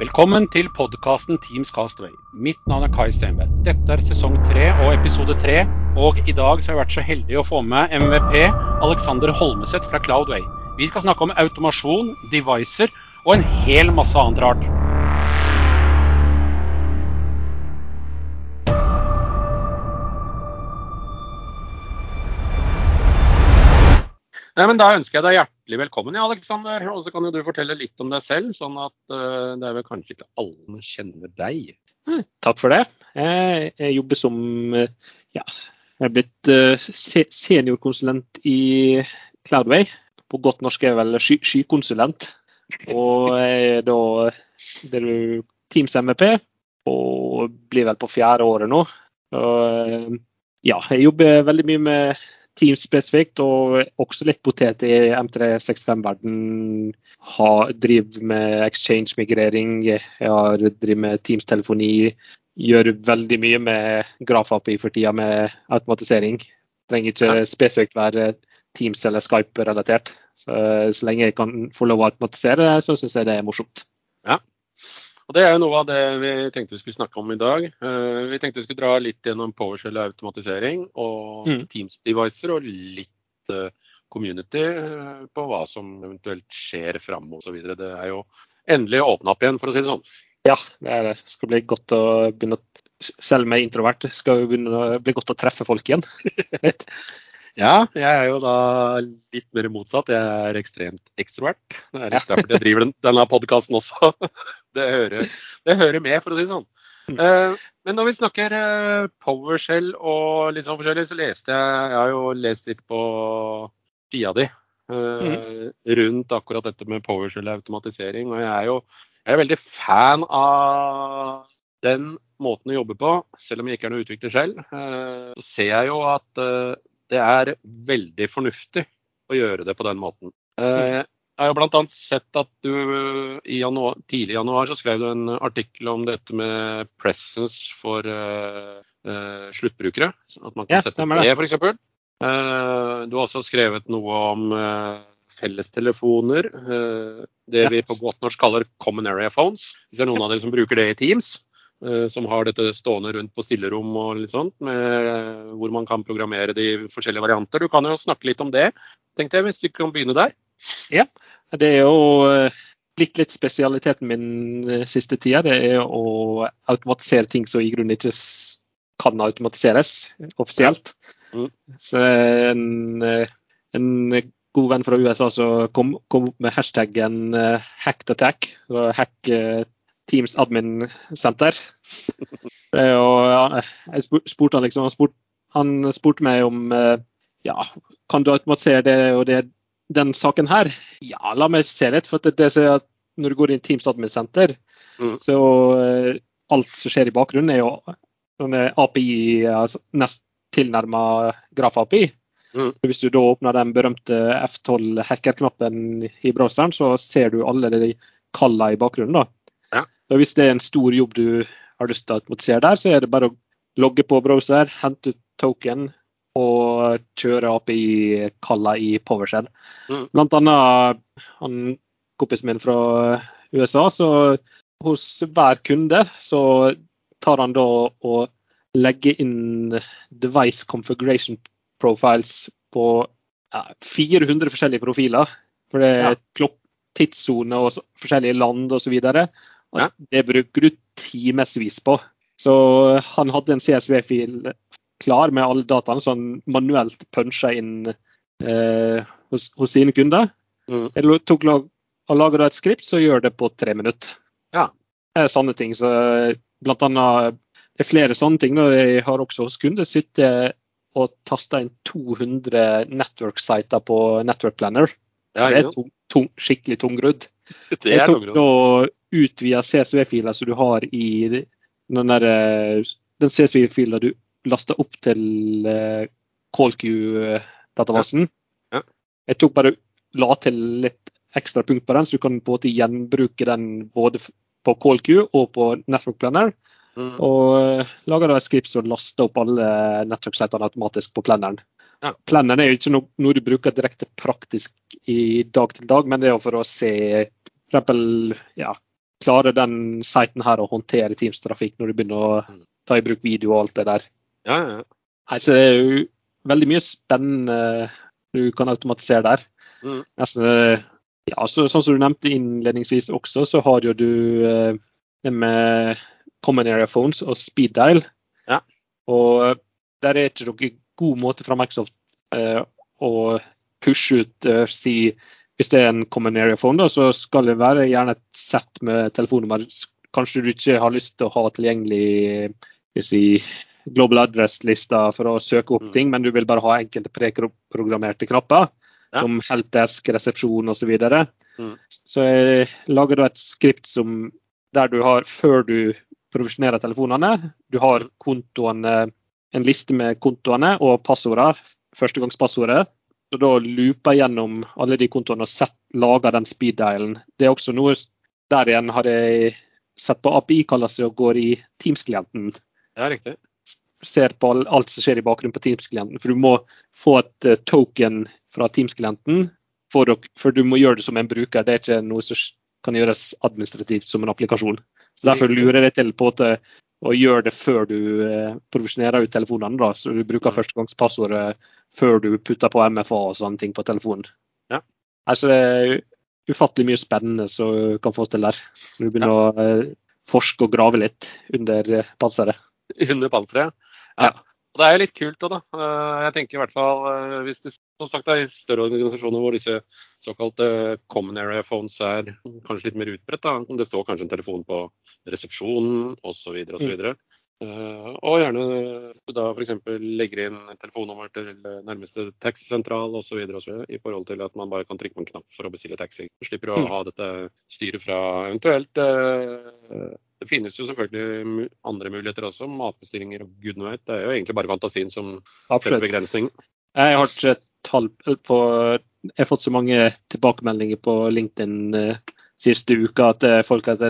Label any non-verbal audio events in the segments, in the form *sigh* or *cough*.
Velkommen til podkasten Teams Castaway. Mitt navn er Kai Steinberg. Dette er sesong tre og episode tre. Og i dag så har jeg vært så heldig å få med MVP Alexander Holmeseth fra Cloudway. Vi skal snakke om automasjon, devicer og en hel masse annet rart. Nei, men Da ønsker jeg deg hjertelig velkommen, ja, Alexander. Og så kan jo du fortelle litt om deg selv, sånn at uh, det er vel kanskje ikke alle som kjenner deg. Mm, takk for det. Jeg, jobber som ja, jeg er blitt uh, seniorkonsulent i Cloudway. På godt norsk er jeg vel sky, skykonsulent. Og jeg er da det er Teams MVP og blir vel på fjerde året nå. Og, ja, jeg jobber veldig mye med Teams spesifikt, og også litt potet i M365-verden. Driver med exchange-migrering, jeg har driver med Teams-telefoni. Gjør veldig mye med Graf-API for tida med automatisering. Trenger ikke spesifikt være Teams eller Skype-relatert. Så, så, lenge jeg kan få lov å automatisere, så syns jeg det er morsomt. Ja. Og Det er jo noe av det vi tenkte vi skulle snakke om i dag. Uh, vi tenkte vi skulle dra litt gjennom PowerShell-automatisering og mm. Teams-devicer, og litt uh, community uh, på hva som eventuelt skjer framover osv. Det er jo endelig åpna opp igjen, for å si det sånn. Ja, det, er det. det skal bli godt å begynne å selv om jeg er introvert, skal det bli godt å treffe folk igjen. *laughs* Ja, jeg er jo da litt mer motsatt. Jeg er ekstremt ekstrovert. Det er litt derfor jeg driver den, denne podkasten også. *laughs* Det hører, det hører, med, for å si det sånn. Mm. Uh, men når vi snakker uh, PowerShell og litt sånn forskjellig, så leste jeg Jeg har jo lest litt på sida di uh, mm. rundt akkurat dette med PowerShell-automatisering. Og jeg er jo jeg er veldig fan av den måten å jobbe på, selv om jeg ikke er noen utvikler selv. Så ser jeg jo at det er veldig fornuftig å gjøre det på den måten. Eh, jeg har bl.a. sett at du i januar, tidlig i januar så skrev du en artikkel om dette med presence for uh, uh, sluttbrukere. At man kan ja, sette det, f.eks. Uh, du har også skrevet noe om fellestelefoner. Det vi på godt norsk kaller common area phones. Hvis det er noen av dere som bruker det i Teams. Eh, som har dette stående rundt på stillerom og litt sånt, med, hvor man kan programmere de forskjellige varianter. Du kan jo snakke litt om det, tenkte jeg, hvis vi kan begynne der. Ja, det er jo eh, blitt litt spesialiteten min eh, siste tida. Det er å automatisere ting som i grunnen ikke kan automatiseres offisielt. Mm. Så en, en, god venn fra USA som kom, kom opp med hashtaggen hacked attack. Hack Teams admin senter. *laughs* Og jeg spurte han liksom, han spurte, han spurte meg om eh, ja, kan du automatisere det og det, den saken her. Ja, la meg se litt. for det, det ser at Når du går inn i Teams admin senter, mm. så uh, alt som skjer i bakgrunnen, er jo API, altså nest tilnærma Graf-API. Mm. Hvis du da åpner den berømte F12-hackerknappen i browseren, så ser du alle de kalla i bakgrunnen. da. Og hvis det er en stor jobb du har lyst til å automatisere der, så er det bare å logge på browser, hente ut token og kjøre API-kalla i PowerShell. Mm. Blant annet han, kompisen min fra USA, så hos hver kunde så tar han da og legger inn device configuration profiles på ja, 400 forskjellige profiler. For det er ja. tidssone og forskjellige land osv. Ja. Det bruker du timevis på. Så han hadde en CSV-fil klar med alle dataene, så han manuelt punsja inn eh, hos, hos, sine kunder. Mm. Jeg tok lag, og laga et skript som gjør det på tre minutter. Ja. Det er sanne ting. Så blant annet, det er flere sånne ting. Og jeg har også hos kunder sittet og tasta inn 200 network-sider på Network Planner. Ja, det er tung, tung, skikkelig tungrodd. *laughs* Jeg tok da utvida CSV-filer som du har i den, der, eh, den CSV-fila du lasta opp til CallQ-databasen. Ja. Ja. Jeg tok bare la til litt ekstra punkt på den, så du kan på en måte gjenbruke den både på CallQ og på Network Planner. Mm. Og lager da et skript som laster opp alle nettverksleitene automatisk på planneren. Ja. Planneren er jo ikke noe, noe, du bruker direkte praktisk i dag til dag, men det er jo for å se for eksempel, ja, klarer den siten her å håndtere Teams-trafikk når du begynner å Mm. ta i bruk video og alt det der. Ja, ja, ja. Nei, det er jo veldig mye spennende du kan automatisere der. Mm. Nesten, eh, ja, så, sånn som du nevnte innledningsvis også, så har jo du eh, det med common area phones og speed dial. Ja. Og der er ikke noen god måte fra Microsoft eh, å pushe ut eh, si, Hvis det er en common area phone, da, så skal det være gjerne et sett med telefonnummer. Kanskje du ikke har lyst til å ha tilgjengelig si, global address-lista for å søke opp Mm. ting, men du vil bare ha enkelte preprogrammerte knapper, Ja. som helpdesk, resepsjon osv. Så, videre. Mm. så jeg lager da et skript som, der du har, før du profesjonerer telefonene, du har Mm. kontoene, en liste med kontoene og passordene, førstegangspassordet. Så da looper gjennom alle de kontoene og lager den speed-dialen. Det er også noe Der igjen har jeg sett på API-kallelse og går i Teams-klienten ja riktig. ser på alt som skjer i bakgrunnen på Teams-klienten. For du må få et eh, token fra Teams-klienten, for, for du må gjøre det som en bruker. Det er ikke noe som kan gjøres administrativt som en applikasjon. Derfor lurer jeg til på at, eh, gjør det før du provisjonerer profesjonerer ut telefonene. Da. Så du bruker førstegangspassordet før du putter på MFA og sånne ting på telefonen. Ja. Altså, det er ufattelig mye spennende som kan fås til der. Du begynner å eh, forske og grave litt under eh, panseret. Under panseret. Ja. Ja. Og det er jo litt kult òg, da. Eh, Jeg tenker i hvert fall eh, hvis det som sagt er i større organisasjoner hvor disse såkalte common area phones er kanskje litt mer utbredt. da. Det står kanskje en telefon på resepsjonen osv. osv. Uh, og gjerne da f.eks. legger inn telefonnummer til nærmeste taxisentral osv. i forhold til at man bare kan trykke på en knapp for å bestille taxi. Slipper å Mm. ha dette styret fra eventuelt eh, Det finnes jo selvfølgelig andre muligheter også, matbestillinger og gudene veit. Det er jo egentlig bare fantasien som setter begrensningen. begrensning. Jeg har ikke tall på Jeg har fått så mange tilbakemeldinger på LinkedIn eh, siste uka at er folk har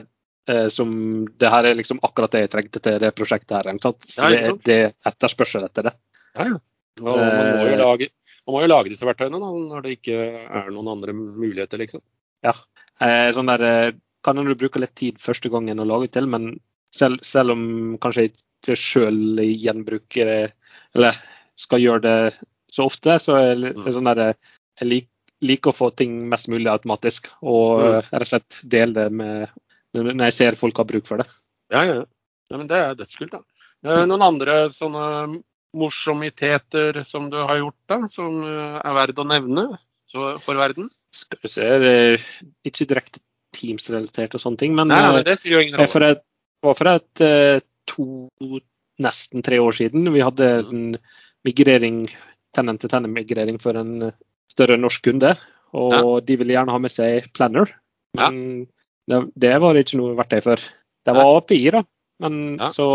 eh, som Det her er liksom akkurat det jeg trengte til det prosjektet her. Så det, er- det er etterspørsel etter det. Ja, ja. Og man må jo Eh. lage, man må jo lage disse verktøyene da, når det ikke er noen andre muligheter, liksom. Ja. Eh, sånn der, eh, kan hende du bruker litt tid første gangen å lage til, men selv, selv om kanskje jeg ikke sjøl gjenbruker Eller skal gjøre det så ofte, så er det Mm. sånn der, jeg lik, liker å få ting mest mulig automatisk. Og Mm. rett og slett dele det med når jeg ser folk har bruk for det. Ja, ja. ja men det er dødskult, da. Eh, Noen andre sånne morsomiteter som du har gjort, da, som eh, er verdt å nevne så, for verden? Skal vi se, det er ikke direkte Teams-relatert og sånne ting, men Nei, nei, eh, det spiller jo ingen rolle. For et, for et eh, to, nesten tre år siden. Vi hadde en migrering, tenant-til-tenant-migrering for en større norsk kunde. Og de ville gjerne ha med seg Planner. Men det, det var ikke noe verktøy for. Det var API, da. Men Ja. så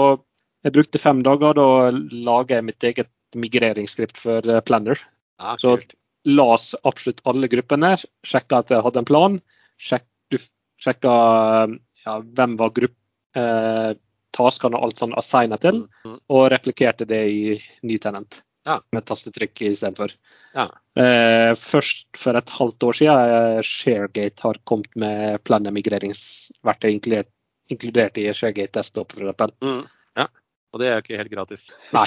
jeg brukte fem dager. Da laga jeg mitt eget migreringsskript for eh, Planner. Ja, så-. Las absolutt alle gruppene. Sjekka at jeg hadde en plan. Sjekk, du sjekka ja, hvem var gruppe, eh, taskene og alt sånn assigna til, Mm, og replikerte det i ny tenent. Ja. Med tastetrykk istedenfor. Ja. Eh, først for et halvt år siden eh, Sharegate har kommet med planemigreringsverktøy inkludert, inkludert i Sharegate Desktop. For eksempel. Mm. Ja. Og det er ikke helt gratis. Nei.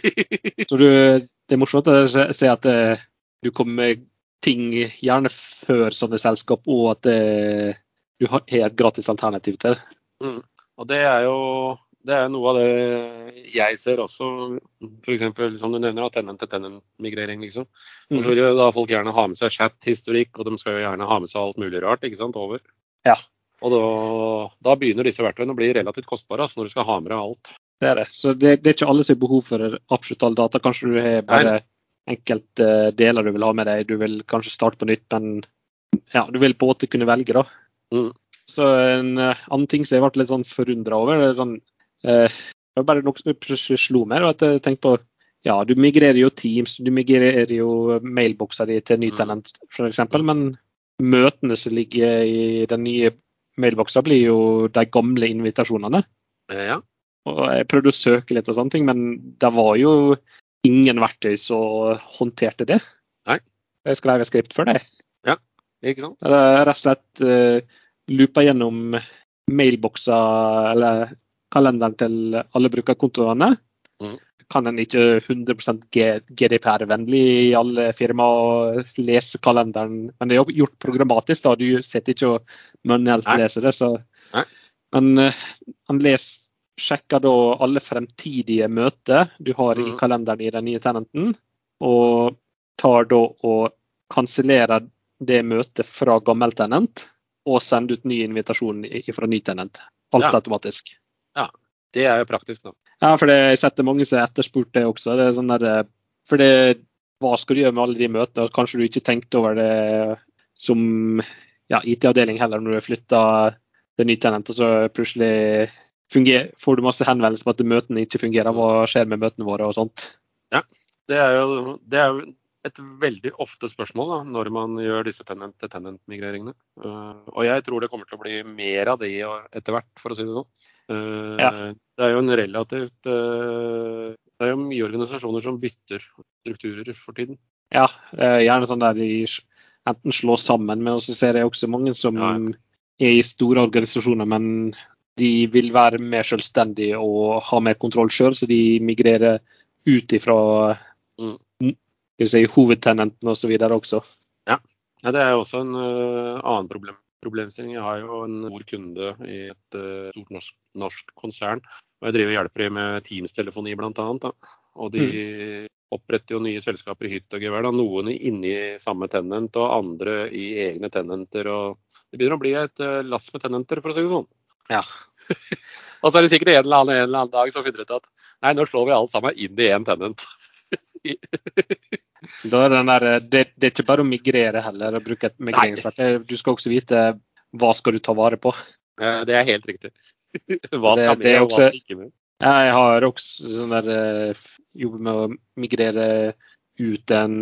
*laughs* Så du, det er morsomt å se at eh, du kommer med ting gjerne før sånne selskap, og at eh, du har et gratis alternativ til. Mm. Og det er jo det er noe av det jeg ser også, f.eks. som du nevner, tenant-til-tenant-migrering. liksom. Og så vil jo da folk gjerne ha med seg chat-historikk, og de skal jo gjerne ha med seg alt mulig rart ikke sant, over. Ja. Og da, da begynner disse verktøyene å bli relativt kostbare altså, når du skal ha med deg alt. Det er det. Så det, det er ikke alle som har behov for absolutt all data. Kanskje du har bare enkelte deler du vil ha med deg. Du vil kanskje starte på nytt, men ja, du vil på en måte kunne velge, da. Mm. Så en eh, annen ting som jeg ble litt sånn forundra over, det er sånn eh, Det var bare noe som slo meg. At jeg tenkte på ja, du migrerer jo Teams, du migrerer jo mailboksa di til ny tenant f.eks., men møtene som ligger i den nye mailboksa, blir jo de gamle invitasjonene. Eh, Ja. Og jeg prøvde å søke litt og sånne ting, men det var jo ingen verktøy som håndterte det. Nei. Jeg skrev et skript for det. Ikke sant? Rett og slett uh, loopa gjennom mailbokser eller kalenderen til alle brukerkontoene. Mm. Kan en ikke 100 GDPR-vennlig i alle firmaer lese kalenderen, men det er jo gjort programmatisk. da, Du sitter ikke og manuelt leser det. så Nei. Men uh, han leser sjekker da alle fremtidige møter du har i Mhm. kalenderen i den nye tenenten, og tar da og kansellerer det møtet fra gammel tenent og sende ut ny invitasjon fra ny tenent. Alt Ja. automatisk. Det er jo praktisk, da. Ja, for det, jeg setter mange som har etterspurt det også. Det er sånn der, for det, hva skal du gjøre med alle de møtene? Kanskje du ikke tenkte over det som ja, IT-avdeling heller når du flytta til ny tenent, og så plutselig funger, får du masse henvendelser på at møtene ikke fungerer. Hva skjer med møtene våre og sånt? Ja, Det er jo, det er jo et veldig ofte spørsmål da, når man gjør disse tenant-til-tenant-migreringene. Uh, og jeg tror det kommer til å bli mer av det etter hvert, for å si det sånn. Uh, Ja. Det er jo en relativt uh, Det er jo mye organisasjoner som bytter strukturer for tiden. Ja, er gjerne sånn der de enten slås sammen, men også ser jeg også mange som Ja, er i store organisasjoner, men de vil være mer selvstendige og ha mer kontroll sjøl, så de migrerer ut ifra Mm. Si, hovedtenenten osv. også. Ja, det er også en uh, annen problem, problemstilling. Jeg har jo en stor kunde i et uh, stort norsk, norsk konsern. Og jeg driver og hjelper dem med Teams-telefoni bl.a. Og de oppretter jo nye selskaper i hytt og gevær. da, Noen inni samme tenent og andre i egne tenenter. og Det begynner å bli et uh, lass med tenenter, for å si det sånn. Ja. *laughs* og så er det sikkert en eller annen, en eller annen dag som finner ut at nei, nå slår vi alt sammen inn i én tenent. *laughs* Da er den der, det, det er ikke bare å migrere heller, og bruke et migreringsverktøy. Du skal også vite hva skal du ta vare på. Eh, Det er helt riktig. *laughs* Hva skal det det med, og hva skal ikke med. Jeg har også sånn der, eh, jobber med å migrere ut en,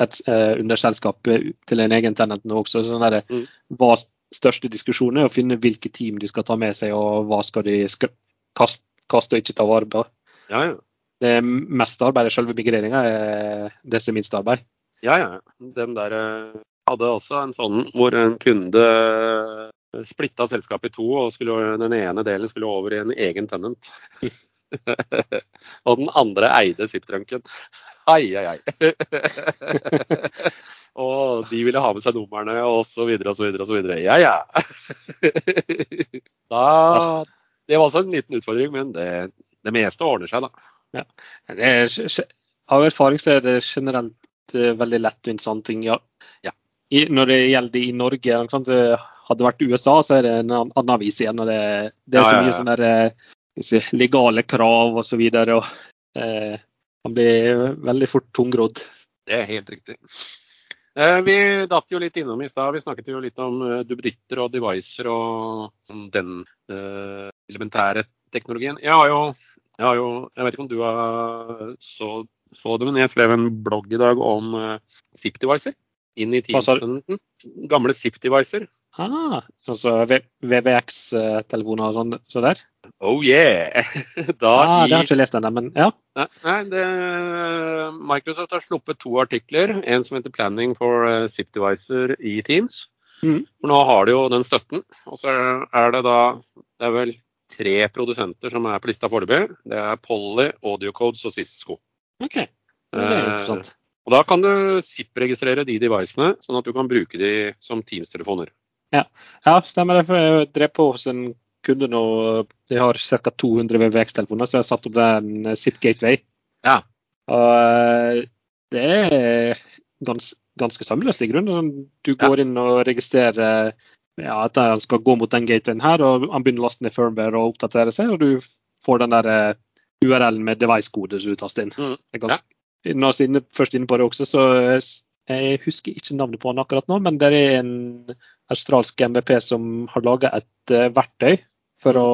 et eh, underselskap til en egen tenant nå også. Sånn der, Mm. hva største diskusjonen er å finne hvilke team de skal ta med seg, og hva skal de kaste, kaste og ikke ta vare på. Ja, ja. Det meste arbeidet, selve migreringa, er det minste minst arbeid. Ja, ja. Den der eh, hadde også en sånn hvor en kunde eh, splitta selskapet i to, og skulle, den ene delen skulle over i en egen tenant. *laughs* og den andre eide zip-trunken. Ai, ai, ai. *laughs* og de ville ha med seg numrene, og så videre. Ja, ja. *laughs* da, det var også en liten utfordring, men det, det meste ordner seg, da. Det er, av erfaring så er det generelt eh, veldig lettvint sånne ting. Ja. Ja. I, når det gjelder i Norge, sant, hadde det vært USA, så er det en annen avis igjen. og Det, det er Ja, så ja, mye sånne der, eh, si, legale krav osv. Eh, man blir veldig fort tungrodd. Det er helt riktig. Eh, Vi datt jo litt innom i stad. Vi snakket jo litt om eh, duppeditter og devicer og sånn den eh, elementære teknologien. Jeg har jo, jeg har jo Jeg vet ikke om du har så, så det, men jeg skrev en blogg i dag om uh, zip-devicer. Inn i? Teams-tenanten. Gamle zip-devicer. Ah, altså VVX-telefoner og sånn så der? Oh yeah! *laughs* Da Ah, det har jeg ikke lest ennå, men ja. Nei, nei det, Microsoft har sluppet to artikler. En som heter 'Planning for eh, i Teams'. Mm. For nå har de jo den støtten. Og så er det da Det er vel tre produsenter som er på lista foreløpig. Det er Polly, Audiocodes og Cisco. OK. Det er Eh, interessant. Og da kan du ZIP-registrere de devicene, sånn at du kan bruke de som Teams-telefoner. Ja, stemmer det. For jeg drev på hos en kunde nå. De har ca. 200 VVX-telefoner, så jeg har satt opp den eh, Zip Gateway. Ja. Og eh, det er gans, ganske sammenløst i grunnen. Sånn, Du går inn og registrerer ja, at han skal gå mot den gatewayen her, og han begynner å laste ned firmware og oppdatere seg, og du får den der eh, URL-en med device-kode som du taster inn. Mm. Ganske, Når jeg er først inne på det også, så eh, jeg husker ikke navnet på han akkurat nå, men det er en australsk MVP som har laga et eh, verktøy for å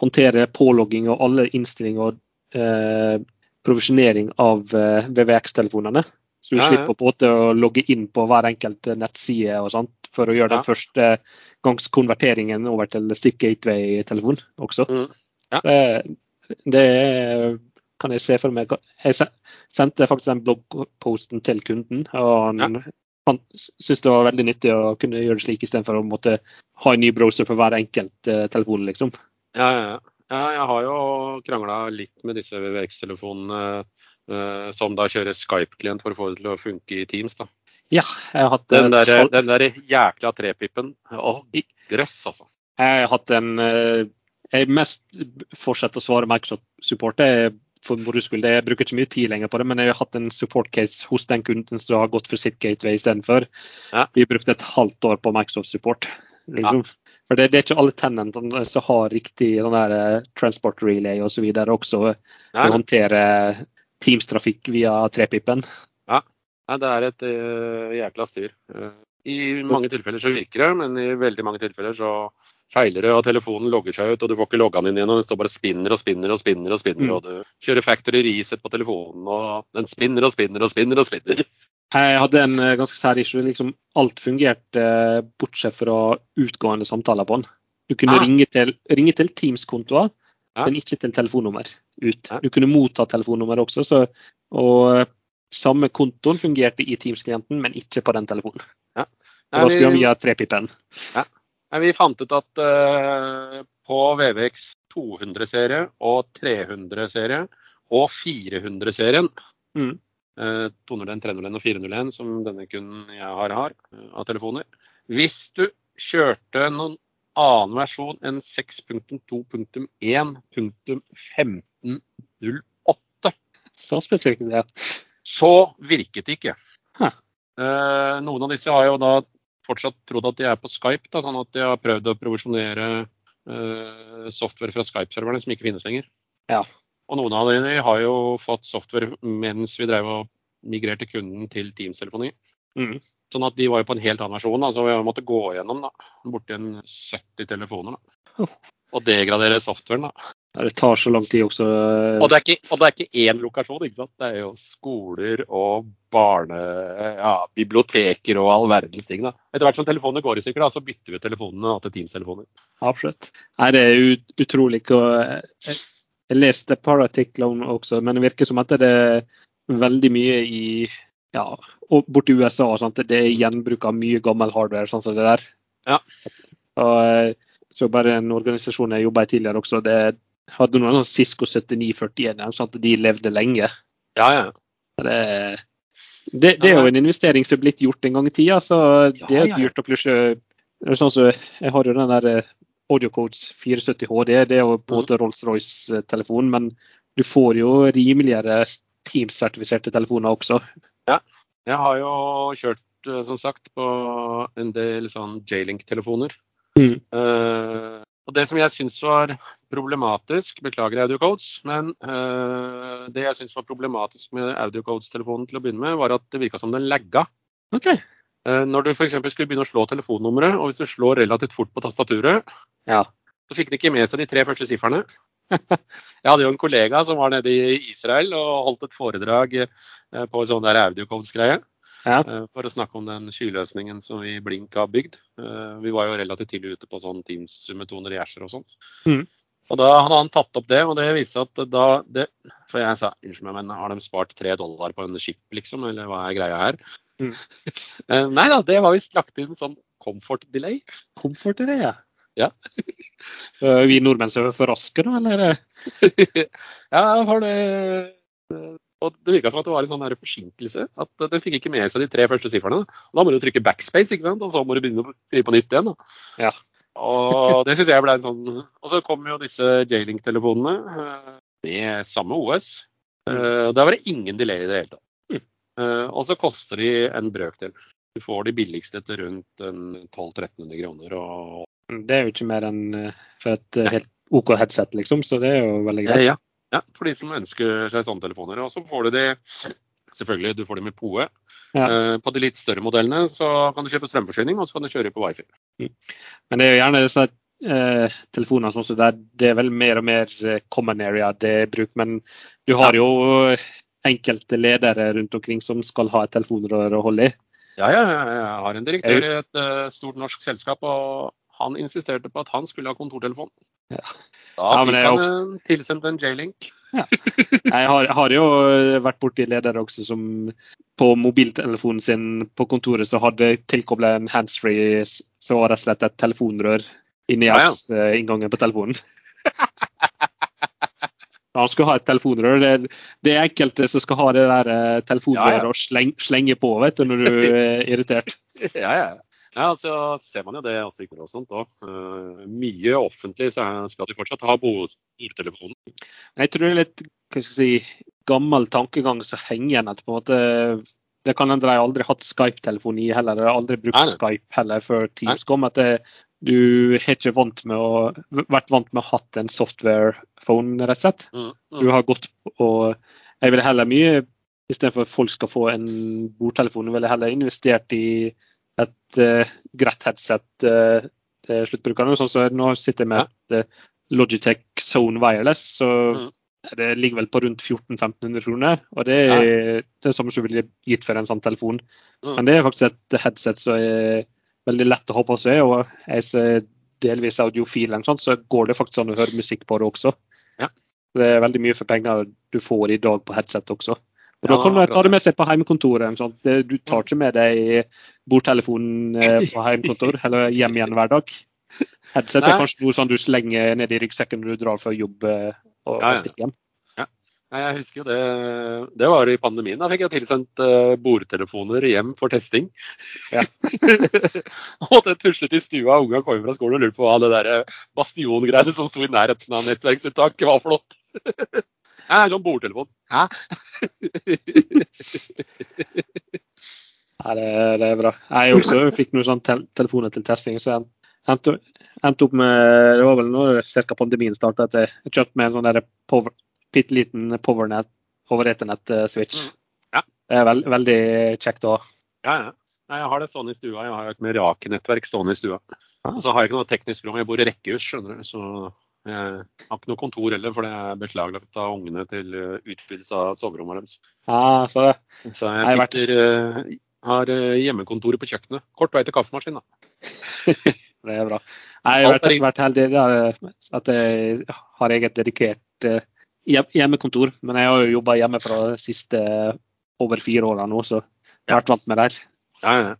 håndtere pålogging og alle innstillinger og eh, provisjonering av eh, VVX-telefonene. Så du Ja, ja. slipper på en måte å logge inn på hver enkelt eh, nettside og sånt for å gjøre den første gangs konverteringen over til Stick Gateway-telefon også. Mm. Ja. Det, det kan jeg se for meg. Jeg sendte faktisk den bloggposten til kunden. og han, han syntes det var veldig nyttig å kunne gjøre det slik istedenfor å måtte ha en ny browser for hver enkelt uh, telefon, liksom. Ja, ja, ja. jeg har jo krangla litt med disse VVX-telefonene som da kjører Skype-klient for å få det til å funke i Teams. da. Ja, jeg har hatt Den der, den der jækla trepippen. Å, grøss, altså. Jeg har hatt en Jeg mest fortsetter å svare Microsoft-support. for hvor moro skyld. Jeg bruker ikke mye tid lenger på det, men jeg har hatt en support case hos den kunden som har gått for sitt gateway istedenfor. Ja. Vi brukte et halvt år på Microsoft support. Liksom. Ja. For det, det, er ikke alle tenantene som har riktig sånn der, transport relay osv. også for å håndtere Teams-trafikk via trepipen. Ja, det er et uh, jækla styr. Uh, I mange tilfeller så virker det, men i veldig mange tilfeller så feiler det, og telefonen logger seg ut, og du får ikke logga den inn igjen. og Den står bare spinner og spinner og spinner. Og spinner, mm. og du kjører factory reset på telefonen, og den spinner og spinner og spinner. og spinner. Jeg hadde en uh, ganske sær issue. Liksom, alt fungerte bortsett fra utgående samtaler på den. Du kunne ah. ringe til, ringe til Teams-kontoer, ja. men ikke til telefonnummer ut. Du kunne motta telefonnummer også, så, og uh, samme kontoen fungerte i Teams-klienten, men ikke på den telefonen. Ja. Nei, da skulle vi ha trepipen. Ja. Vi fant ut at uh, på VVX 200-serie og 300-serie og 400-serien mm. uh, 201, 301 og 401, som denne kunden jeg har, har av telefoner Hvis du kjørte noen annen versjon enn 6.2.1.1508 Så spesielt, det. Så virket det ikke. Huh. noen av disse har jo da fortsatt trodd at de er på Skype, da, sånn at de har prøvd å provisjonere eh, software fra Skype-serverne som ikke finnes lenger. Ja. Og noen av dem har jo fått software mens vi drev og migrerte kunden til Teams-telefoni. Mm. Sånn at de var jo på en helt annen versjon. Så vi måtte gå gjennom da, borti 70 telefoner. da. Og degradere softwaren. da. Det tar så lang tid også. Og det er ikke, og det er ikke én lokasjon, ikke sant. Det er jo skoler og barne... Ja, biblioteker og all verdens ting. da. Etter hvert som telefonene går i stykker, da, så bytter vi telefonene til Teams-telefoner. Absolutt. Nei, det er ut, utrolig. Jeg, jeg leste et par artikler også, men det virker som at det er veldig mye i ja, og borti USA. Sant? Det er gjenbruk av mye gammel hardware, sånn som det der. Ja. Og så bare en organisasjon jeg jobba i tidligere også, det hadde noen sånn Cisco 7941, sånn at de levde lenge. Ja, ja. Det, det, det, er jo en investering som er blitt gjort en gang i tida, så det er dyrt å plutselig Sånn så, jeg har jo den der eh, AudioCodes 470 HD, det er jo på en måte mm. Rolls-Royce-telefon, men du får jo rimeligere Teams-sertifiserte telefoner også. Ja, jeg har jo kjørt, eh, som sagt, på en del sånn J-Link-telefoner. Mm. Uh, og Det som jeg syns var problematisk, beklager AudioCodes, men uh, det jeg syns var problematisk med AudioCodes-telefonen til å begynne med, var at det virka som den lagga. Okay. Uh, når du f.eks. skulle begynne å slå telefonnummeret, og hvis du slår relativt fort på tastaturet, ja. så fikk den ikke med seg de tre første sifrene. *laughs* jeg hadde jo en kollega som var nede i Israel og holdt et foredrag på en sånn der AudioCodes-greie. Ja. Eh, for å snakke om den skyløsningen som vi Blink har bygd. Eh, vi var jo relativt tidlig ute på sånn Teams-metoner i Asher og sånt. Mm. Og da hadde han tatt opp det, og det viste at da det, For jeg sa unnskyld meg, men har de spart tre dollar på en skip, liksom? Eller hva er greia her? Mm. *laughs* Eh, nei da, det var visst lagt inn som comfort delay. Comfort delay, ja. Ja. Vi nordmenn er for raske, da, eller? *laughs* ja, for det og Det virka som at det var en sånn forsinkelse. At den fikk ikke med seg de tre første sifrene. Da må du trykke backspace, ikke sant? og så må du begynne å skrive på nytt igjen. Da. Ja. Og det syns jeg ble en sånn Og så kom jo disse J-Link-telefonene eh, med samme OS. Mm. Eh, Der var det ingen delay i det hele tatt. Mm. Eh, og så koster de en brøkdel. Du får de billigste til rundt 1200-1300 kroner. Og... Det er jo ikke mer enn for et helt OK headset, liksom, så det er jo veldig greit. Ja, ja, for de som ønsker seg sånne telefoner. Og så får du de selvfølgelig, du får de med POE. Ja. På de litt større modellene så kan du kjøpe strømforsyning, og så kan du kjøre på wifi. Mm. Men det er jo gjerne disse eh, telefonene sånn som der, det er vel mer og mer eh, common area det er bruk. Men du har jo enkelte ledere rundt omkring som skal ha et telefonrør å holde i. Ja, ja, jeg har en direktør i et stort norsk selskap, og han insisterte på at han skulle ha kontortelefon. Ja. Da ja, fikk han også... tilsendt en J-link. Ja. *laughs* Jeg har, har, jo vært borti ledere også som på mobiltelefonen sin på kontoret så hadde tilkobla en handsfree så var og slett et telefonrør inni inngangen på telefonen. *laughs* Han skal ha et telefonrør. Det, det er enkelte som skal ha det der eh, telefonrøret ja, ja. og sleng, slenge på vet du, når du er irritert. *laughs* Ja, ja. Ja, altså ser man jo det også i og sånt òg. Uh, mye offentlig så skal de fortsatt ha bordtelefonen. Jeg tror det er litt hva skal jeg si, gammel tankegang som henger igjen. på en måte det kan hende de aldri hatt Skype-telefoni heller, eller aldri brukt Nei. Skype heller før Teams kom. at det, Du har ikke vant med å, vært vant med å ha hatt en software-phone, rett og slett. Mm, mm. Du har gått og Jeg ville heller mye, istedenfor at folk skal få en bordtelefon, ville heller investert i et uh, greit headset uh, til sluttbrukerne. Sånn så nå sitter jeg med et uh, Logitech Zone Wireless. så mm. Det ligger vel på rundt 1400-1500 kroner. Og det er ja. det samme som ville gitt for en sånn telefon. Mm. Men det er faktisk et headset som er veldig lett å ha på seg. Og jeg ser delvis audiofil, sånt, så går det faktisk an å høre musikk på det også. Ja. Det er veldig mye for penger du får i dag på headset også. Da kan du ta det med seg på hjemmekontoret. Sånn. Du tar ikke med deg bordtelefonen eh, på *laughs* hjemmekontor eller hjem igjen hver dag. Headset er kanskje noe sånn du slenger ned i ryggsekken når du drar for jobb eh, og, ja, ja. stikke hjem. Ja. Jeg husker jo det. Det var i pandemien. Da fikk jeg tilsendt uh, bordtelefoner hjem for testing. Ja. *laughs* og det tuslet i stua, unga kommer fra skolen og lurte på hva det der eh, bastiongreiene som sto i nærheten av nettverksuttaket var for noe. *laughs* Ja, sånn bordtelefon. Hæ? *laughs* Nei, det, det, er bra. Jeg også fikk noen sånn tel telefoner til testing. så jeg endte, endte opp med Det var vel når ca. pandemien starta at jeg kjøpte meg en sånn der power, bitte liten powernet over eternett-switch. Mm. Ja. Det er veld, veldig kjekt ha. Ja, ja. Jeg har det sånn i stua. Jeg har et Merake-nettverk stående i stua. Så har jeg ikke noe teknisk rom. Jeg bor i rekkehus, skjønner du. Så jeg har ikke noe kontor heller, for det er beslaglagt av ungene til utvidelse av soverommet deres. Ah, så, det. så jeg sitter, har eh, hjemmekontoret på kjøkkenet. Kort vei til kaffemaskinen, da. *laughs* Det er bra. Jeg har vært, vært heldig at jeg har eget dedikert eh, hjemmekontor. Men jeg har jo jobba hjemme fra de siste over fire åra nå, så jeg har vært vant med det. Ja, ja.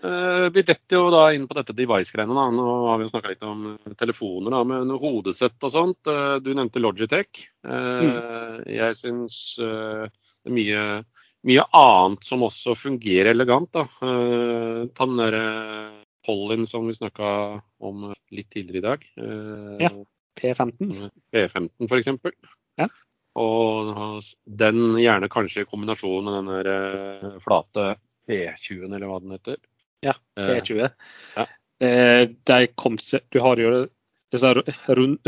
Uh, vi detter jo da inn på dette device-greiene. Nå har vi jo snakka litt om telefoner, da, men hodesett og sånt. Uh, du nevnte Logitech. Mm. Jeg syns det er mye, mye, annet som også fungerer elegant. da. ta den derre pollen som vi snakka om litt tidligere i dag. Eh, ja. P15. P15 f.eks. Ja. Og den gjerne kanskje i kombinasjon med den der eh, flate P20-en, eller hva den heter. Ja, P20. Ja. Eh, de kom, du har jo disse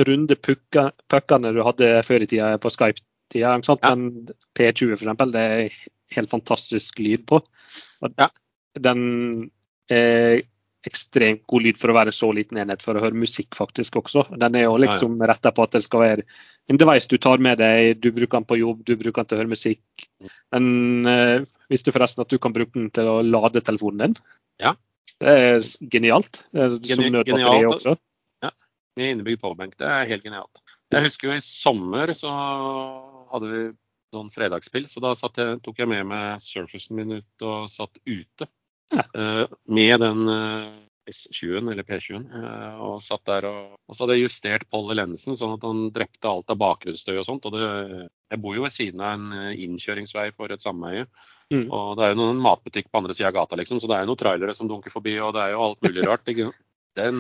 runde puckene du hadde før i tida på Skype-tida. Ja. Men P20 f.eks., det er helt fantastisk lyd på. Ja. Den er ekstremt god lyd for å være så liten enhet for å høre musikk faktisk også. Den er jo liksom ja, ja. retta på at det skal være en device du tar med deg, du bruker den på jobb, du bruker den til å høre musikk. Men uh, visste forresten at du kan bruke den til å lade telefonen din? Ja. Det er genialt. Som nødbatteri også. Ja, med innebygd powerbank. Det er helt genialt. Jeg husker jo i sommer så hadde vi sånn fredagspils, og da jeg, tok jeg med meg surfacen min ut og satt ute. Ja. Eh, med den eh, S20-en, eller P20-en, eh, og satt der og, og så hadde jeg justert Polly lensen sånn at han drepte alt av bakgrunnsstøy og sånt. og det, Jeg bor jo ved siden av en innkjøringsvei for et sameie. Mm. Og det er jo noen matbutikk på andre sida av gata, liksom, så det er jo noen trailere som dunker forbi, og det er jo alt mulig rart. Ikke? Den,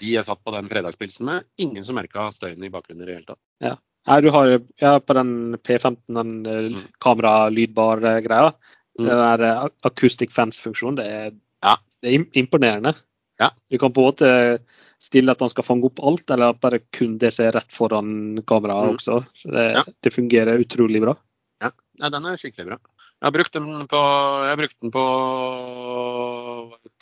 de jeg satt på den fredagspilsen med, ingen som merka støyen i bakgrunnen i det hele tatt. Ja. Nei, du har ja, på den P15, den mm. kamera-lydbar-greia. Mm. Den der eh, acoustic fans-funksjonen, det, ja. det, er imponerende. Ja. Du kan på en måte stille at han skal fange opp alt, eller bare kun det som er rett foran kameraet mm. også. Så det, ja. det, fungerer utrolig bra. Ja. ja. den er skikkelig bra. Jeg har brukt den på, brukt den på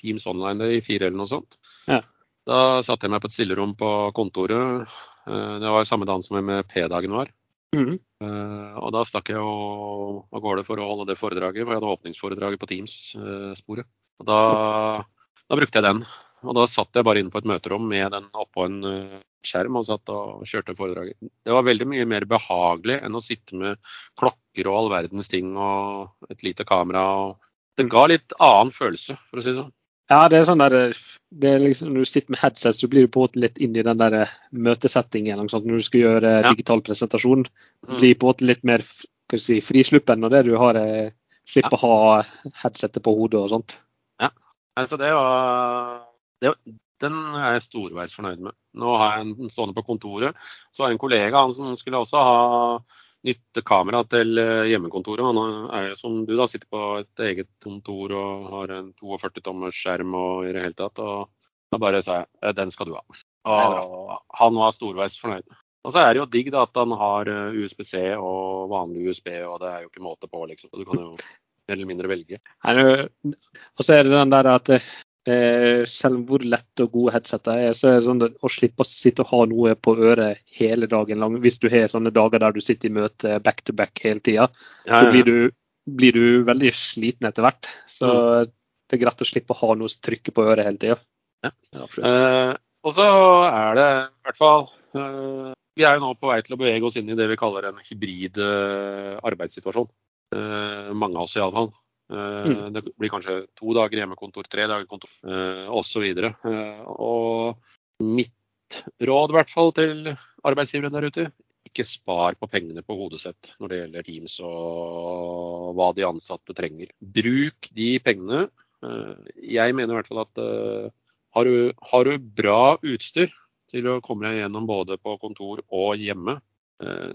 Teams Online i fire eller noe sånt. Ja. Da satte jeg meg på et stillerom på kontoret. Eh, det var samme dagen som med P-dagen var. Mm. Uh, og da stakk jeg av gårde for å holde det foredraget. For jeg hadde åpningsforedraget på Teams-sporet. Uh, og da, da, brukte jeg den. Og da satt jeg bare inne på et møterom med den oppå en uh, skjerm og satt og kjørte foredraget. Det var veldig mye mer behagelig enn å sitte med klokker og all verdens ting og et lite kamera. Og det ga litt annen følelse, for å si det sånn. Ja, det er sånn der, det er liksom, Når du sitter med headset, så blir du på en måte litt inn i den der eh, møtesettingen. Liksom, når du skal gjøre ja. digital presentasjon. Du blir på en måte litt mer si, frisluppen når det du har, slipper slipper å ha headsetet på hodet og sånt. Ja, altså det var det, Den er jeg storveis fornøyd med. Nå har jeg den stående på kontoret. Så har jeg en kollega han som skulle også ha nytt kamera til eh, hjemmekontoret. Han er jo som du da, sitter på et eget kontor og har en 42 tommers skjerm og i det hele tatt. Og da bare sa jeg eh, den skal du ha. Og han var storveis fornøyd. Og så er det jo digg da at han har eh, USBC og vanlig USB, og det er jo ikke måte på, liksom. Du kan jo mer eller mindre velge. Og så er det den der at Eh, selv hvor lett og gode headsetet er, så er det sånn å slippe å sitte og ha noe på øret hele dagen lang. Hvis du har sånne dager der du sitter i møte back to back hele tida, ja, ja. så blir du, blir du, veldig sliten etter hvert. Så mm. det er greit å slippe å ha noe som trykker på øret hele tida. Ja. Eh, og så er det i hvert fall eh, Vi er jo nå på vei til å bevege oss inn i det vi kaller en hybrid eh, arbeidssituasjon. Eh, mange av oss iallfall. Mm. Eh, det blir kanskje to dager hjemmekontor, tre dager kontor eh, osv. Eh, og mitt råd i hvert fall til arbeidsgivere der ute, ikke spar på pengene på hodesett når det gjelder Teams og hva de ansatte trenger. Bruk de pengene. Jeg mener i hvert fall at har du, har du bra utstyr til å komme deg gjennom både på kontor og hjemme,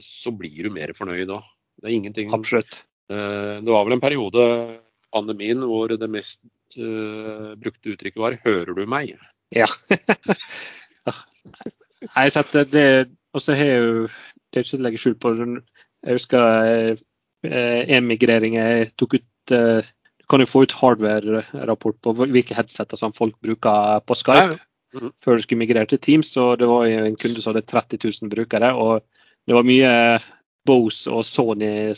så blir du mer fornøyd da. Det er ingenting Absolutt. Det var vel en periode pandemien hvor det mest uh, brukte uttrykket var 'hører du meg'? Ja. *laughs* har sett det, og så har jeg jo Det er ikke å legge skjul på Jeg husker eh, en jeg tok ut eh, Du kan jo få ut hardware-rapport på hvilke headseter som folk bruker på Skype. Mm. Før du skulle migrere til Teams, og det var jo en kunde som hadde 30 000 brukere. og Det var mye Bose og Sony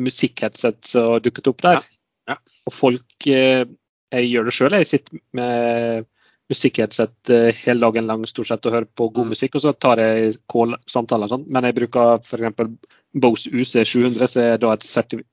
musikkheadset som dukket opp der. Ja. Ja. Og folk eh, Jeg gjør det sjøl. Jeg sitter med musikkheadset eh, hele dagen lang stort sett og hører på god mm. musikk, og så tar jeg call-samtaler og sånn. Men jeg bruker f.eks. Bose UC700, som er da et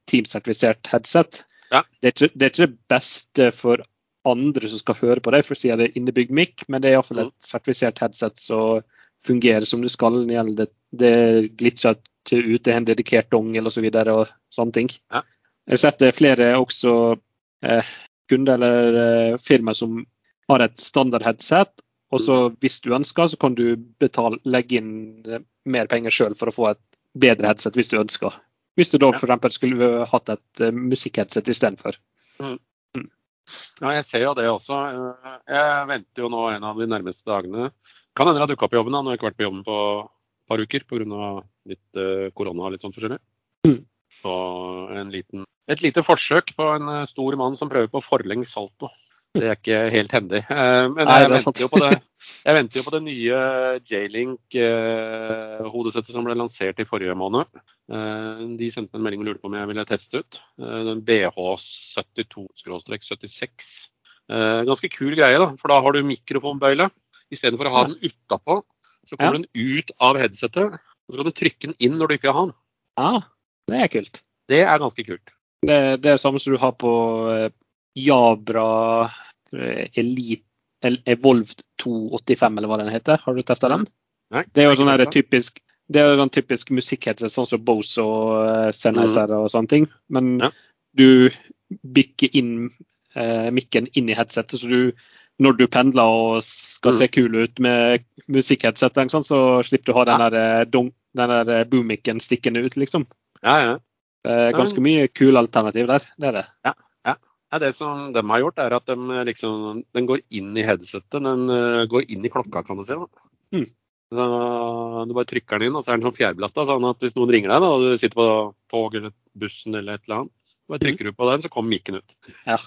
teamsertifisert headset. Ja. Det, er ikke, det, er ikke, det beste for andre som skal høre på det, for å si at det er innebygd mic, men det er iallfall et mm. sertifisert headset som fungerer som det skal. Det, det glitcher ikke ut, det er en dedikert dongel osv. Og, så og sånne ting. Ja. Jeg har sett flere også eh, kunder eller eh, firmaer som har et standard headset. Og så hvis du ønsker, så kan du betale, legge inn eh, mer penger sjøl for å få et bedre headset hvis du ønsker. Hvis du da f.eks. skulle hatt et uh, musikkheadset istedenfor. Mm. Mm. Ja, jeg ser jo det også. Eh, jeg venter jo nå en av de nærmeste dagene. Kan hende det har dukka opp i jobben. Da. Nå har ikke vært på jobben på et par uker pga. litt uh, korona og litt sånn forskjellig. Mm. Så en liten et lite forsøk på en eh, stor mann som prøver på forlengs salto. Det er ikke helt hendig. Eh, men jeg, venter, jo på det, jeg venter jo på det nye J-Link-hodesettet som ble lansert i forrige måned. Eh, de sendte en melding og lurte på om jeg ville teste ut. Den BH72-76. Ganske kul greie, da, for da har du mikrofonbøyle. Istedenfor å ha den utapå, så kommer ja. den ut av headsetet. Og så kan du trykke den inn når du ikke har den. Ja, det er kult. Det er ganske kult. Det, det er det samme som du har på eh, Jabra Elite, Elite Evolve 285, eller hva den heter. Har du testa den? Nei, det er jo sånn typisk det er sånn typisk musikkhetse, sånn som Bose og uh, Sennheiser og sånne ting. Men ja. du bikker inn eh, mikken inn i headsetet, så du, når du pendler og skal mm. se kul ut med musikkheadsetet, så slipper du å ha den der, den der boom-mikken stikkende ut, liksom. Ja, ja. Eh, ganske mye kule alternativ der. Det er det. Ja, ja. Det som de har gjort, er at de liksom, den går inn i headsetet. Den går inn i klokka, kan du si. Mm. Så, du bare trykker den inn, og så er den sånn fjærbelasta. Sånn at hvis noen ringer deg, da, og du sitter på tog eller bussen eller et eller annet, bare trykker du på den, så kommer mikken ut. Ja.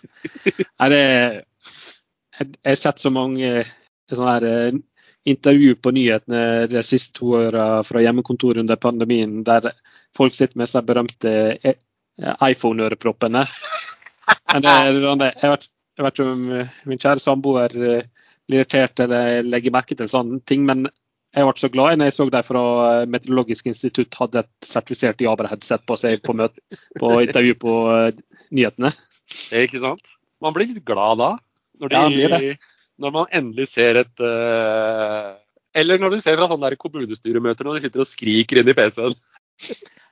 Nei, det, *laughs* jeg har sett så mange sånne her, eh, intervju på nyhetene de siste to åra fra hjemmekontoret under pandemien, der folk sitter med seg berømte eh, iPhone-øreproppene. Sånn jeg vet ikke om min kjære samboer blir irritert eller legger merke til sånne ting, men jeg ble så glad når jeg så de fra Meteorologisk institutt hadde et sertifisert Jabra-headset på seg på, møte, på intervju på nyhetene. Ikke sant? Man blir litt glad da. Når, de, ja, når man endelig ser et uh, Eller når du ser fra sånne der kommunestyremøter når de sitter og skriker inn i PC-en.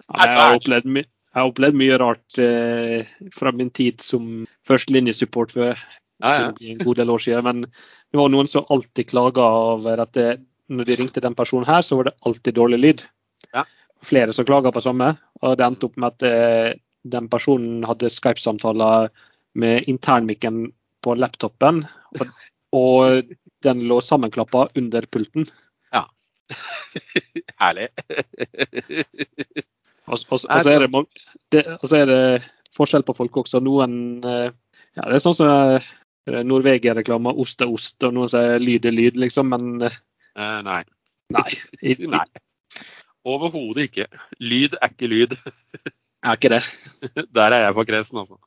Ja, jeg, har opplevd, jeg, har opplevd mye rart eh, fra min tid som førstelinjesupport for ja, ja. en god del år siden. Men det var noen som alltid klaga over at det, når de ringte den personen her, så var det alltid dårlig lyd. Ja. Flere som klaga på samme. Og det endte opp med at eh, den personen hadde Skype-samtaler med internmikken på laptopen, og, og den lå sammenklappa under pulten. Ja. *laughs* Herlig. og, og, og, så er det, det, og så er det forskjell på folk også. Noen eh, ja, Det er sånn som eh, Norvegia-reklamer ost er ost, og noen sier lyd er lyd, liksom. Men Uh, nei. Nei. *laughs* nei. Overhodet ikke. Lyd er ikke lyd. er ikke det. *laughs* Der er jeg for kresen, altså.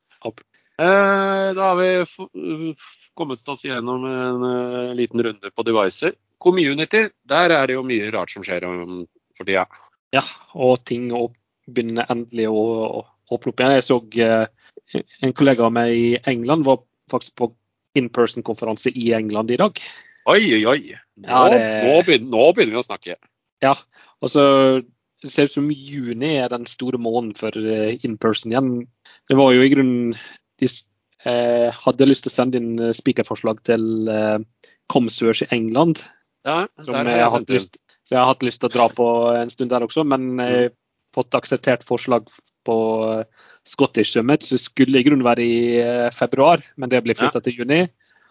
Uh, da har vi kommet oss gjennom en uh, liten runde på devices. Community, der er det jo mye rart som skjer om, for tida. Ja, og ting begynner endelig å, åpne opp igjen. Jeg så en kollega av meg i England var faktisk på in person-konferanse i England i dag. Oi, oi, oi. Nå, ja, det... nå, begynner, nå, begynner, vi å snakke. Ja. og så det ser ut som juni er den store måneden for uh, in person igjen. Det var jo i grunnen De eh, hadde lyst til å sende inn uh, spikerforslag til eh, Comsurs i England. Ja, som jeg, jeg, har lyst, jeg har hatt lyst til å dra på en stund der også, men jeg har fått akseptert forslag på Scottish Summit, som skulle i grunnen være i februar, men det blir flytta ja. til juni.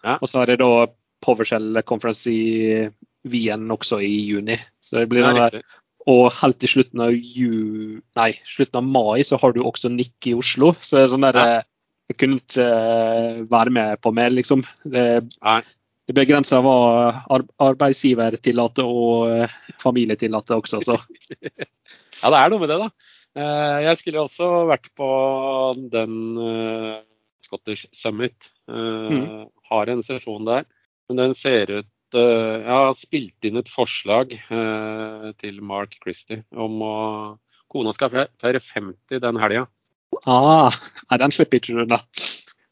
Ja. Og så har jeg da PowerShell Conference i Wien også i juni. Så det blir ja, der, og helt til slutten av, ju, nei, slutten av mai så har du også NIC i Oslo. Så det er sånn der, ja. Eh, jeg kunne ikke eh, være med på mer, liksom. Det, det begrenser hva arbeidsgiver tillater og eh, familie tillater også. Så. *laughs* ja, det er noe med det, da. Jeg skulle også vært på den Scottish Summit. Mm. Har en sesjon der. Men den ser ut uh, Jeg har spilt inn et forslag eh, til Mark Christie om å Kona skal feire 50 den helga. Ah, nei, den slipper ikke du unna.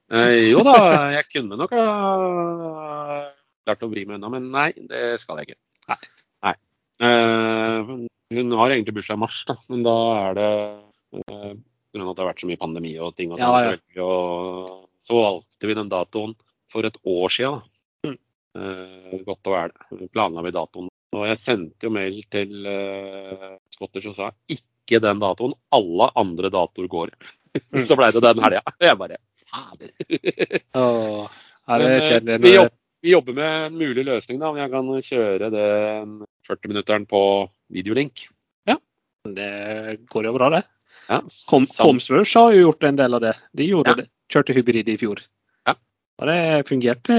Eh, jo da, jeg kunne nok ha klart å vri meg unna, men nei, det skal jeg ikke. Nei. nei. Eh, hun har egentlig bursdag i mars, da, men da er det eh, pga. at det har vært så mye pandemi og ting. Og, ja, ja. og så valgte vi den datoen for et år siden. Da. Eh, godt og vel. Planla vi datoen. Og jeg sendte jo mail til eh, Scottish og sa ikke den datoen. Alle andre datoer går. *laughs* Mm. så ble det den helga. Jeg bare fader. *laughs* oh, er det eh, kjedelig? Vi, jobb, vi, jobber med en mulig løsning, da. Om jeg kan kjøre den 40-minutteren på videolink. Ja, det går jo bra, det. Ja, Kom, har jo gjort en del av det. De gjorde ja. det, kjørte hybrid i fjor. Og det fungerte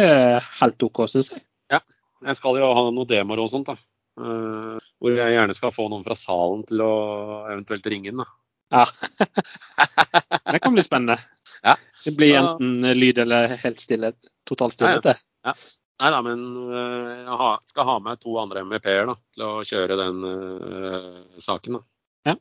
helt OK, syns jeg. Ja. Jeg skal jo ha noen demoer og sånt, da. Uh, hvor jeg gjerne skal få noen fra salen til å eventuelt ringe inn. da. Ja. *laughs* det kan bli spennende. Ja. Det blir enten lyd eller helt stille. Totalt stille. Ja, ja. Nei da, men uh, jeg skal ha med to andre MVP-er til å kjøre den uh, saken. da. Ja,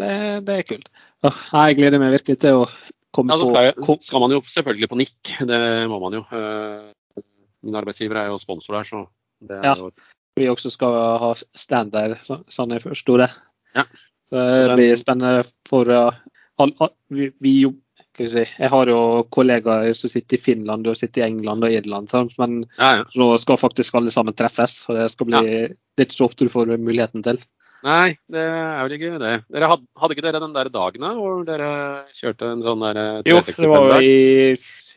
det, det er kult. jeg gleder meg virkelig til å ja, så skal, jeg, skal, man jo selvfølgelig på nikk, det må man jo. Eh, min arbeidsgiver er jo sponsor der, så det er ja. jo Vi også skal ha stand der, sånn jeg forsto det. Ja. Det blir spennende for uh, vi, vi, si, Jeg har jo kollegaer som sitter i Finland og sitter i England og Irland, men ja, ja. nå skal faktisk alle sammen treffes. for Det skal bli, det er ikke så ofte du får muligheten til. Nei, det er vel ikke det. Dere hadde, hadde ikke dere den der dagen da, hvor dere kjørte en sånn der eh, Jo, det var jo i,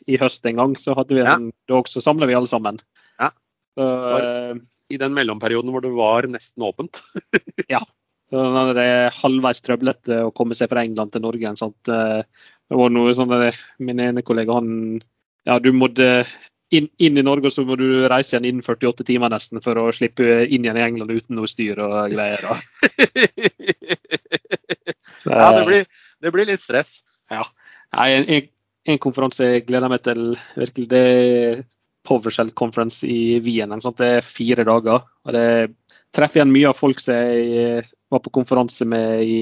i, høst en gang. Så hadde vi den, ja. Da også samla vi alle sammen. Uh, I den mellomperioden hvor det var nesten åpent? *laughs* ja. Det er halvveis trøblete å komme seg fra England til Norge. Sånt, uh, det var noe sånn Min ene kollega han Ja, du måtte inn, inn, i Norge, og så må du reise igjen innen 48 timer nesten for å slippe inn igjen i England uten noe styr og greier. *laughs* ja, det blir, det blir, litt stress. Ja. En, en, en, konferanse jeg gleder meg til, virkelig, det PowerShell Conference i Wien. Det er fire dager. og Det er treffer igjen mye av folk som jeg var på konferanse med i,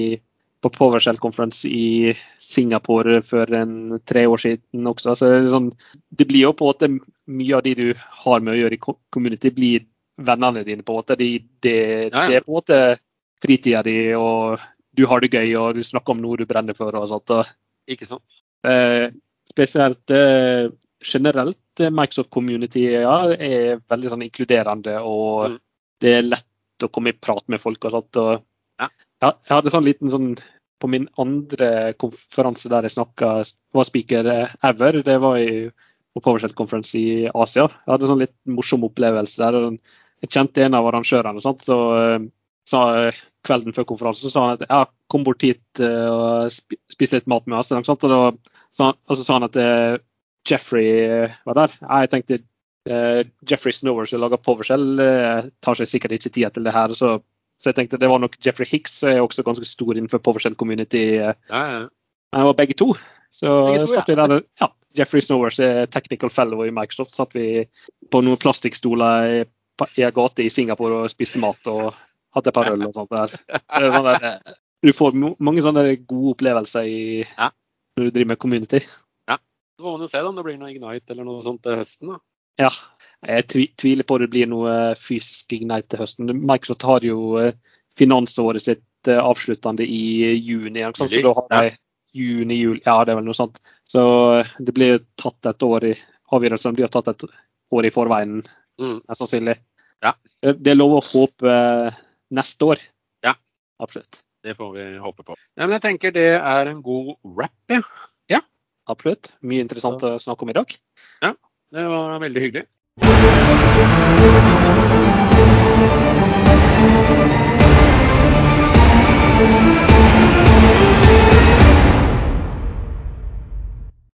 på PowerShell Conference i Singapore for en tre år siden også. Så det, sånn, det blir jo på en måte mye av de du har med å gjøre i community, blir vennene dine. på en måte. De, de, Ja, ja. Det er på en måte fritida di, og du har det gøy, og du snakker om noe du brenner for. og sånt. Og, Ikke sant? eh, spesielt eh, generelt eh, Microsoft Community ja, er veldig sånn inkluderende, og Mm. det er lett å komme i prat med folk. og sånt. Og, Ja. ja, jeg hadde sånn liten sånn På min andre konferanse der jeg snakka, var speaker eh, ever, det var i, på PowerShell-konferanse i Asia. Jeg hadde sånn litt morsom opplevelse der. og Jeg kjente en av arrangørene, og sånt, så eh, sa kvelden før konferansen så sa han at ja, kom bort hit og spiste spis litt mat med oss. Og, da, sa, og så sa han at Jeffrey eh, var der. Jeg tenkte uh, Jeffrey Snower som lager PowerShell, uh, tar seg sikkert ikke tid til det her. Så, så jeg tenkte det var nok Jeffrey Hicks, som er også ganske stor innenfor PowerShell community. Uh, Ja, ja. Det var begge to. Så Begge to, satt vi der, ja, Jeffrey Snowers er technical fellow i Microsoft. Satt vi på noen plastikkstoler i, i en gate i Singapore og spiste mat og hadde et par øl og sånt der. Er sånn der, eh, Du får mange sånne gode opplevelser i, Ja. når du driver med community. Så får man jo se da, om det blir noe Ignite eller noe sånt til høsten. da. Ja. Jeg tvi, tviler på det blir noe fysisk ignite til høsten. Microsoft har jo eh, finansåret sitt eh, avsluttende i juni. Så da har de juni, juli Ja, det er vel noe sånt. Så eh, det blir tatt et år i Avgjørelsen blir tatt et år i forveien, Mm. sannsynlig. Ja. Det er lov å håpe eh, neste år. Ja. Absolutt. Det får vi håpe på. Ja, men jeg tenker det er en god wrap, ja. Absolutt. Mye interessant å snakke om i dag. Ja, Det var veldig hyggelig.